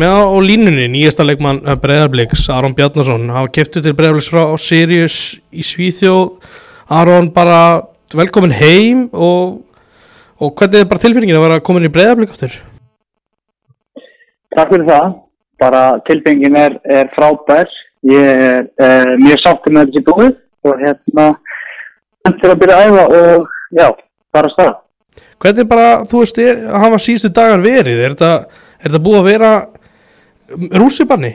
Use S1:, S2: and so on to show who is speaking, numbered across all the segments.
S1: með á línunni nýjasta leikmann Breiðarbliks, Aron Bjarnason. Hafa keftu til Breiðarbliks frá Sirius í Svíþjóð. Aron bara velkomin heim og, og hvernig er bara tilfinningin að vera komin í Breiðarblik aftur?
S2: Takk fyrir það, bara tilfinningin er, er frábær. Ég er uh, mjög sáttur með þessi búið og hérna hendur að byrja að æfa og já, bara stað.
S1: Hvernig bara, þú veist, er, hafa síðustu dagar verið? Er þetta, er þetta búið að vera rússibanni?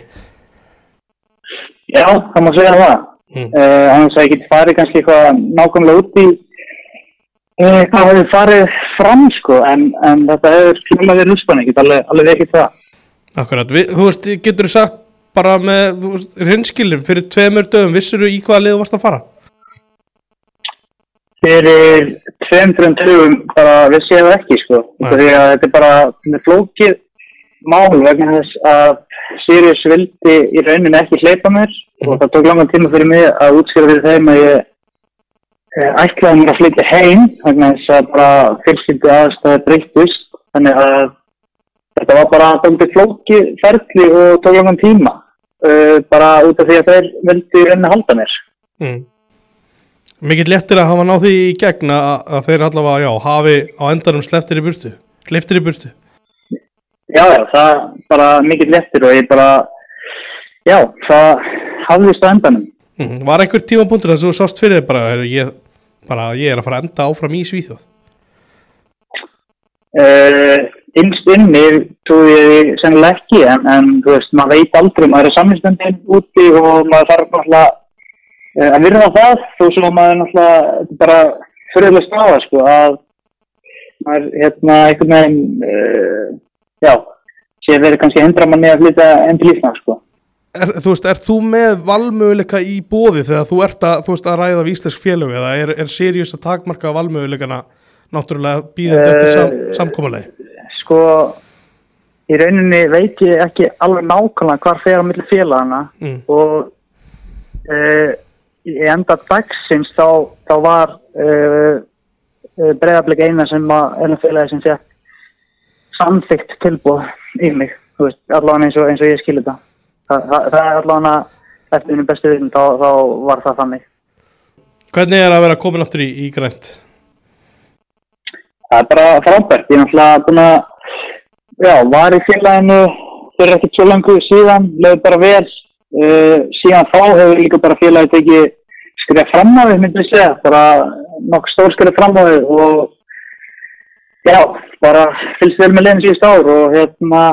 S2: Já, það má segja það. Mm. Uh, annars að ég geti farið kannski eitthvað nákvæmlega út í uh, hvað hefur farið fram sko, en, en þetta hefur rússibanni, ég get alveg, alveg ekki það.
S1: Akkurat, Vi, þú veist, getur þú sagt bara með reynskilum fyrir tveimur dögum, vissur þú í hvaða lið þú varst að fara?
S2: Fyrir tveim, tveim dögum bara vissi ég það ekki sko, því að þetta er bara með flókið mál vegna þess að Sirius vildi í rauninni ekki hleypa mér mm. og það tók langan tíma fyrir mig að útskjára fyrir þeim að ég eh, ætlaði mér að flytja heim vegna þess að bara fyrstindi aðstæði breyttist þannig að þetta var bara dæmdi flóki ferli og tók langan tíma uh, bara út af því að þeir vildi í rauninni halda mér mm.
S1: Mikið lettir að hafa náði í gegna að þeir allavega, já, hafi á endanum sleftir í burtu, sleftir í burtu
S2: Já, já, það bara mikið lettir og ég bara, já, það hafðist á endanum.
S1: Mm, var einhver tímapunktur þess að þú sást fyrir þig bara, ég, bara, ég er að fara að enda áfram í Svíþjóð?
S2: Uh, innst inni trúi ég sennilega ekki, en, en þú veist, maður veit aldrei, maður er saminstöndin úti og maður þarf náttúrulega uh, að virða það, þó sem maður náttúrulega bara fyrirlega staða, sko, að maður, hérna, einhvern veginn, uh, já, sé verið kannski hendra manni að flytja enn til Ísland sko.
S1: Er, þú veist, er þú með valmöguleika í bóði þegar þú ert að, þú veist, að ræða víslesk félög eða er, er seriós að takmarka valmöguleikana náttúrulega býðandi eftir sam, uh, samkómalegi?
S2: Sko, í rauninni veit ég ekki alveg nákvæmlega hvar fer á milli félagana mm. og uh, í enda dagsins þá, þá var uh, bregðarbleik eina sem að, eina félagi sem fekk samþygt tilbúð í mig, veist, allavega eins og, eins og ég skilir það. Það, það, það er allavega eftir minn bestu vinn, þá, þá var það þannig.
S1: Hvernig er að vera komin áttur í, í grænt?
S2: Það er bara frábært, ég er náttúrulega búin að, já, var í félaginu fyrir ekkert svo langu síðan, lögði bara vel, uh, síðan þá hefur líka bara félagi tekið skriða fram á því, myndi ég segja, bara nokkuð stór skriða fram á því og já, bara fylgst vel með leginn síðust ár og hérna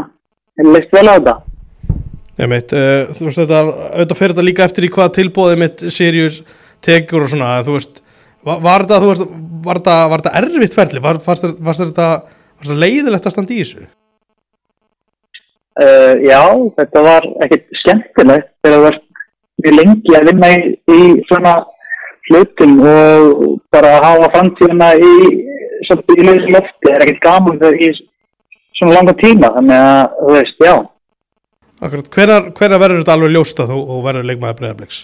S2: leist vel á þetta
S1: Ég meit, uh, þú veist þetta auðvitað fyrir þetta líka eftir í hvað tilbóðið mitt Sirius tegur og svona þú veist, var, þetta var þetta, var þetta erfitt ferli var, fannst þetta, þetta leiðilegt að standa í þessu?
S2: Uh, já, þetta var ekkert skemmtilegt þegar það var mjög lengi að vinna í, í svona hlutum og bara hafa framtíðina í svolítið í lausi lofti er ekkert gaman þegar í svona langa tíma þannig að þú veist, já
S1: Akkurat, hverja verður þetta alveg ljóst að þú verður leikmaði bregðarbleiks?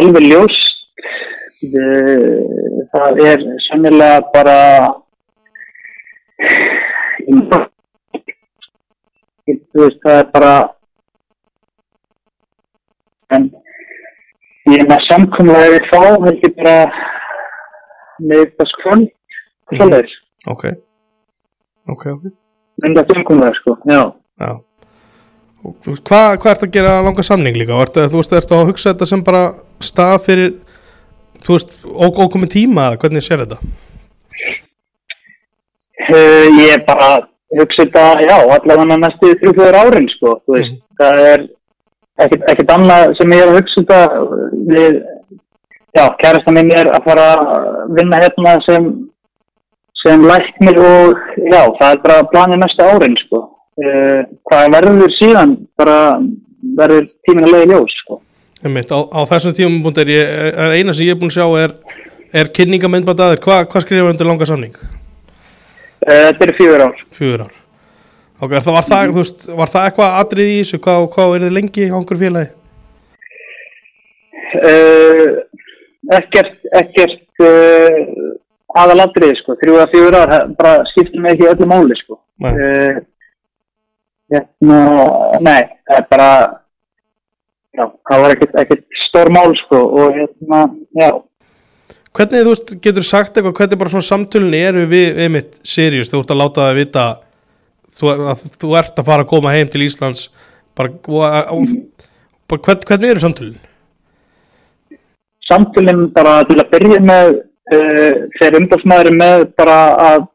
S2: Alveg ljóst það er sannilega bara þú veist, það er bara en ég er með samkomlega við þá heldur bara með eitthvað skvöld og svo leiðis.
S1: Ok, ok, ok.
S2: En það er umkomlega sko, já.
S1: Já. Hvað hva ert að gera langa samning líka? Ertu, þú veist, ertu að hugsa þetta sem bara stað fyrir, þú veist, ókomið tíma eða hvernig sér þetta?
S2: Uh, ég er bara hugsa þetta, já, allavega næstu þrjú-fjóður árin sko, þú veist, mm. það er ekkert annað sem ég er að hugsa þetta við já, kærasta minn er að fara að vinna hérna sem, sem læknir og já, það er bara planið næsta árin sko. Uh, hvað verður síðan bara verður tímin að leiði ljós sko.
S1: Einmitt, á, á þessum tímum er, er, er eina sem ég er búin að sjá er, er kynningamindbætt aðeir, Hva, hvað skrifur undir langa samning?
S2: Uh, þetta er fjögur ár
S1: Fjögur ár Ok, það var, það, veist, var það eitthvað atrið í þessu, hvað, hvað er þið lengi á einhver félagi?
S2: Uh, ekkert, ekkert uh, aðalatriði sko, þrjú að fjóra ár bara skiptum við ekki öllu máli sko uh, hérna, nei, það er bara, já, það var ekkert, ekkert stór mál, sko, og hérna, já,
S1: Hvernig, þú veist, getur sagt eitthvað, hvernig bara svona samtölunni eru við, við mitt Sirius, þú ert að láta það vita þú, að þú ert að fara að koma heim til Íslands bara, og, og, bara hvern, hvernig eru samtölun?
S2: Samtölinn bara til að byrja með uh, þegar umbásmaður er með bara að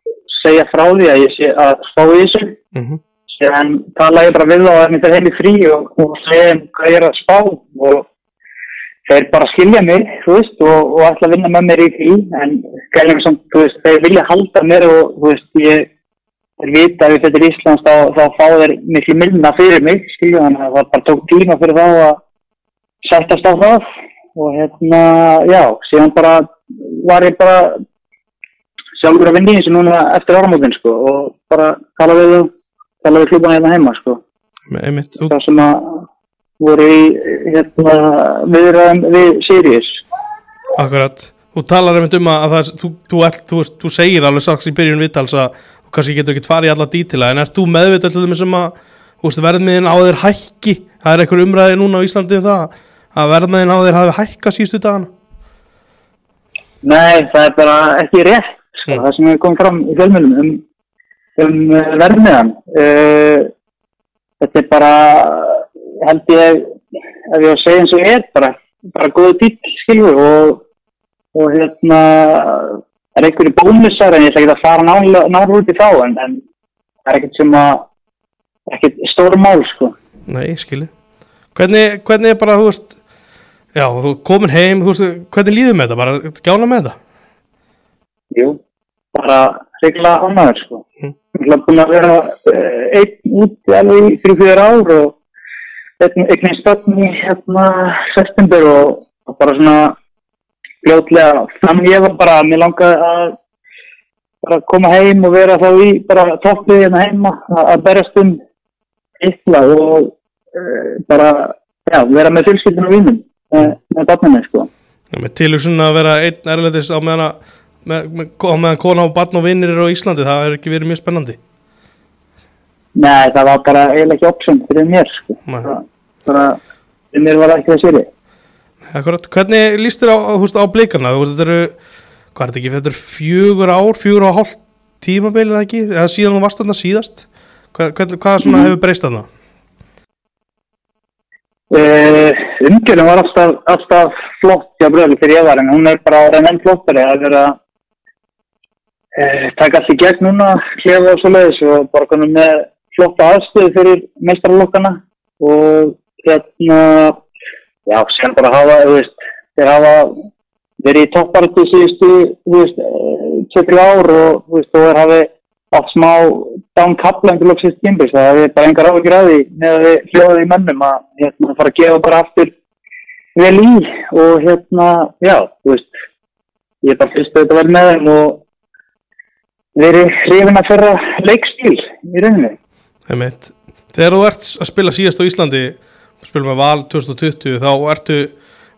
S2: segja frá því að ég sé að spá í þessu.
S1: Mm -hmm.
S2: síðan tala ég bara við þá að þetta heim í frí og, og segja þeim hvað ég er að spá og þeir bara skilja mig, veist, og, og ætla að vinna með mér í frí en samt, veist, þeir vilja halda mér og veist, ég þeir vita að þetta er Íslands þá, þá fá þeir miklu milna fyrir mig, skilja. Þannig að það bara tók tíma fyrir þá að sættast á það og hérna, já, síðan bara var ég bara sjálfur að vinna í þessu núna eftir áramótin, sko, og bara tala við tala við klúbana hérna heima, sko.
S1: Einmitt, þú,
S2: það sem að voru í hérna, viðræðum við Sirius.
S1: akkurat. Þú talar einmitt um að það, þú, þú, þú, þú segir alveg strax í byrjun vittals að þú kannski getur ekki farið í alla dítila en ert þú meðvitað til þessum að verðmiðin á þér hækki? Það er einhver umræði núna á Íslandi um það að verðmiðin á þér hafi hækka síðustu dagana
S2: Nei, það er bara ekki rétt, sko,
S1: Mm.
S2: það sem hefur komið fram í fjölmjölum um, um uh, verðmiðan. Uh, þetta er bara, held ég, ef ég á að segja eins og er, bara, bara góðu dýtt, skilju, og, og hérna, það er einhverju bónusar en ég ætla ekki að fara náður náður út í þá, en, en það er ekkert sem að, ekkert stóra mál, sko.
S1: Nei, skilji hvernig, hvernig er bara, þú veist já, þú komin heim, þú veist hvernig líður með þetta, bara gjána með þetta
S2: Jú, bara regla ánæður sko.
S1: Mm.
S2: Ég er búin að vera uh, einn út alveg í þrjú fyrir ár og einn stöðn í hérna september og, og bara svona fljótlega þannig ég var bara, mér langaði að bara koma heim og vera þá í bara toppið hérna heima að, berast um eitthvað og uh, bara, já, vera með fjölskyldinu og vínum með, með barninu sko.
S1: Já, með tilhugsun að vera einn erlendis á meðan að með, með, á meðan kona og barn og vinnir eru á Íslandi, það er ekki verið mjög spennandi.
S2: Nei, það var bara eiginlega ekki option fyrir mér sko. Það- bara, fyrir mér var það ekki það séri
S1: Akkurat, hvernig líst þér á, á, á blikana? Þetta eru, hvað er þetta ekki þetta eru fjögur ár, fjögur og hálf tímabilið eða ekki, eða síðan þú varst þarna síðast? Hvað, hvernig, hvað svona hefur breyst þarna?
S2: Uh, umgjörðin var alltaf, alltaf flott hjá bröðli fyrir ég var en hún er bara orðin enn flottari. Að vera uh, taka allt í gegn núna klefa og svo leiðis og bara konum með flotta aðstöðu fyrir meistarlokkana og hérna já, sem bara hafa, þú veist þeir hafa verið í topparötu síðustu, þú veist, uh, 2-3 ár og þú veist, og þeir hafi átt smá downkapla undir loksist gimbis það er bara engar áhugir að því með að við hljóðum í mönnum að hérna, fara að gefa bara aftur vel í og hérna, já, þú veist ég er bara fyrst að þetta verði með þeim og verið hrifin að ferra leikstíl í rauninni
S1: Einmitt. Þegar þú ert að spila síðast á Íslandi spilum með val 2020 þá ertu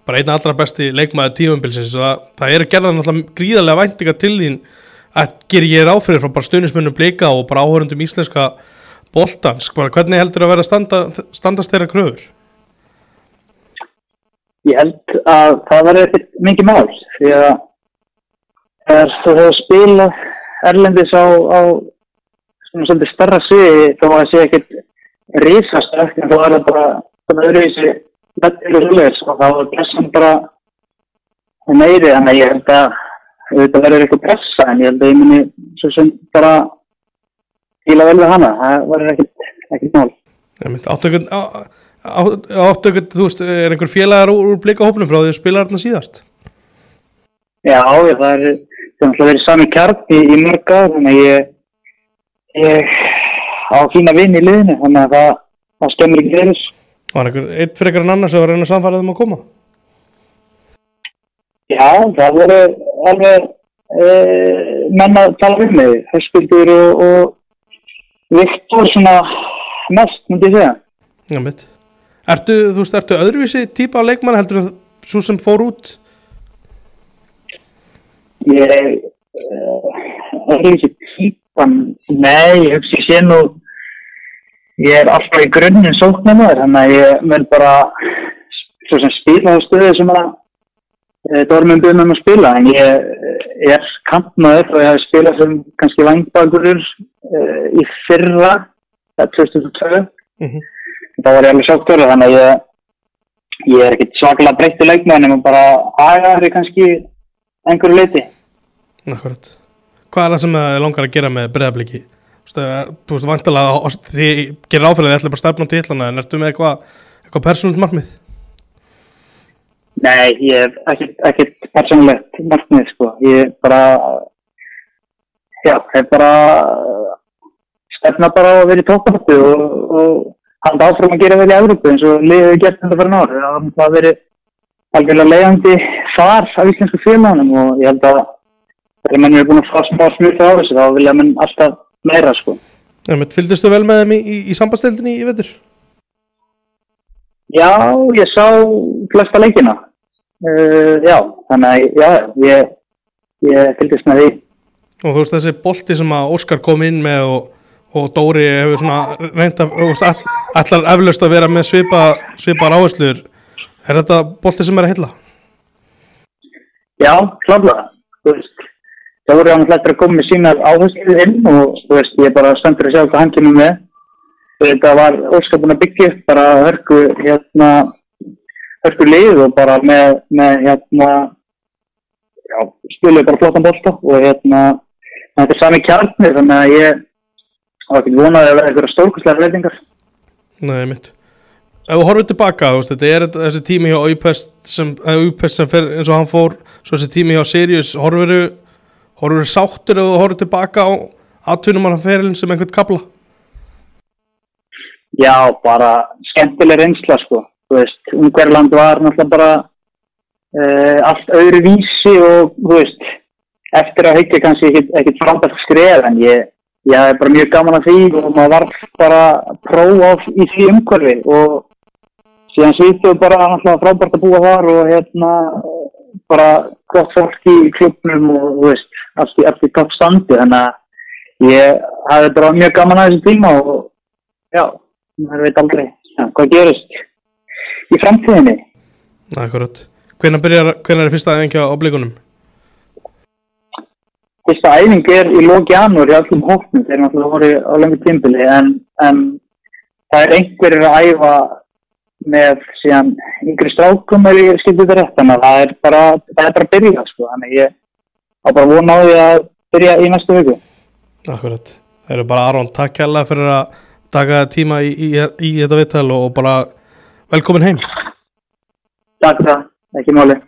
S1: bara einn allra besti leikmaður tífumbilsins og það, það eru gerðan náttúrulega gríðarlega væntingar til þín að gera ég ráð fyrir frá bara stuðnismönnum blika og bara áhörundum íslenska boltans, bara hvernig heldur að vera að standa, standast þeirra kröfur?
S2: ég held að það ekkert mikið mál því að þegar þú hefur spilað erlendis á, á svona svolítið starra sviði þá að það sé ekkert risast en þá er það bara svona öðruvísi vettir og svoleiðis og þá er pressan bara meiri að ég held að þetta verður eitthvað pressa en ég held að ég muni svo sem bara fíla vel við hana það verður ekkert, ekkert mál
S1: Áttökund, áttökund, þú veist, er einhver félagar úr, úr blikahópnum frá því að spila þarna síðast?
S2: Já, já, það er það er verið sami kjarn í, í mörg ár þannig að ég, ég á fína vinn í liðinu þannig að það, það skemmir ekki fyrir
S1: Var einhver eitt frekar en annars að vera einu samfærið um að koma?
S2: Já, það voru alveg e, menn að tala við mig Höskuldur og, og Viktor svona mest, myndi ég segja
S1: Já, mitt. Ertu, þú veist, ertu öðruvísi típa á leikmann heldur þú svo sem fór út?
S2: Ég uh, ekki típan nei, ég hugsi sé nú ég er alltaf í grunninn sóknarmöður, þannig að ég vil bara svo sem spila á stöðu sem að Dormund byrjum um að spila, en ég eh, er kantmaður og ég hef spilað sem kannski vangbakurur e, í fyrra, það er 2002,
S1: mm -hmm.
S2: þá var ég alveg sóktur þannig að ég, ég er ekkert svakalega breytti leikmaður nema bara aðgæðari kannski einhverju leiti.
S1: Akkurat. Hvað er það sem þið langar að gera með breðabliki? Þú veist, vantilega því gerir áfælið ætla bara stefn á títlana en ertu með eitthvað eitthva persónult markmið?
S2: Nei, ég hef ekkert, persónulegt markmið sko, ég bara já, hef bara stefna bara að vera í tóknartu og, og handa áfram að gera vel í Európu eins og liðið gert þetta fyrir náður það hafa verið algjörlega leiðandi þar af íslensku félagum og ég held að þegar mann er búin að fá smá smurta á þessu þá vilja mann alltaf meira sko.
S1: Ja, Fylgdustu vel með þeim í, í, í sambandstildinni í vettur?
S2: Já, ég sá flesta leikina. Uh, já, þannig að já, ég, ég fylgdist með því.
S1: Og þú veist þessi bolti sem að Óskar kom inn með og, og Dóri hefur svona reynda, all, allar eflaust að vera með svipa, svipar áherslur. Er þetta bolti sem er að hylla?
S2: Já, kláðlega. Þú veist, Dóri hann hlættir að koma með sínar áherslu inn og þú veist, ég er bara stendur að sjá hvað hann kemur með. Þetta var óskapun að byggja upp bara hörku, hérna, hörku lið og bara með, með hérna, já, spiluði bara flottan bólta og hérna, þetta er sami kjarnir þannig að ég hafa ekki vonaði að vera eitthvað stórkustlega reytingar.
S1: Nei, mitt. Ef þú horfið tilbaka, veist, þetta er þessi tími hjá Úpest sem, sem fer eins og hann fór, svo þessi tími hjá Sirius, horfið þú sáttur eða hóruður tilbaka á atvinnumannaferilin sem einhvern kabla?
S2: Já, bara skemmtileg reynsla sko. Þú veist, Ungverland var náttúrulega bara uh, allt öðru vísi og þú veist, eftir að heikja kannski ekkert frábært skref en ég, ég hef bara mjög gaman að því og maður var bara próf í því umhverfi og síðan svítið bara náttúrulega frábært að búa þar og hérna bara gott fólk í klubnum og þú veist, allt í, í topp standi þannig að ég hafi bara mjög gaman að þessu tíma og já, maður veit aldrei ja, hvað gerist í framtíðinni?
S1: Akkurat, hvernig, byrjar, hvernig er fyrsta æfingi á obligunum?
S2: Fyrsta æfingi er í lóki í allum hóknum þegar náttúrulega voru á lengur tímbili en, en það er einhverjir að æfa með síðan yngri strákum er ég skildið þetta rétt þannig að það er bara, það er bara að byrja sko, þannig ég á bara því að byrja í næstu viku.
S1: Akkurat, það eru bara Aron, takk kærlega fyrir að taka tíma í, í, í þetta vittal og bara velkomin heim.
S2: Takk það, ekki máli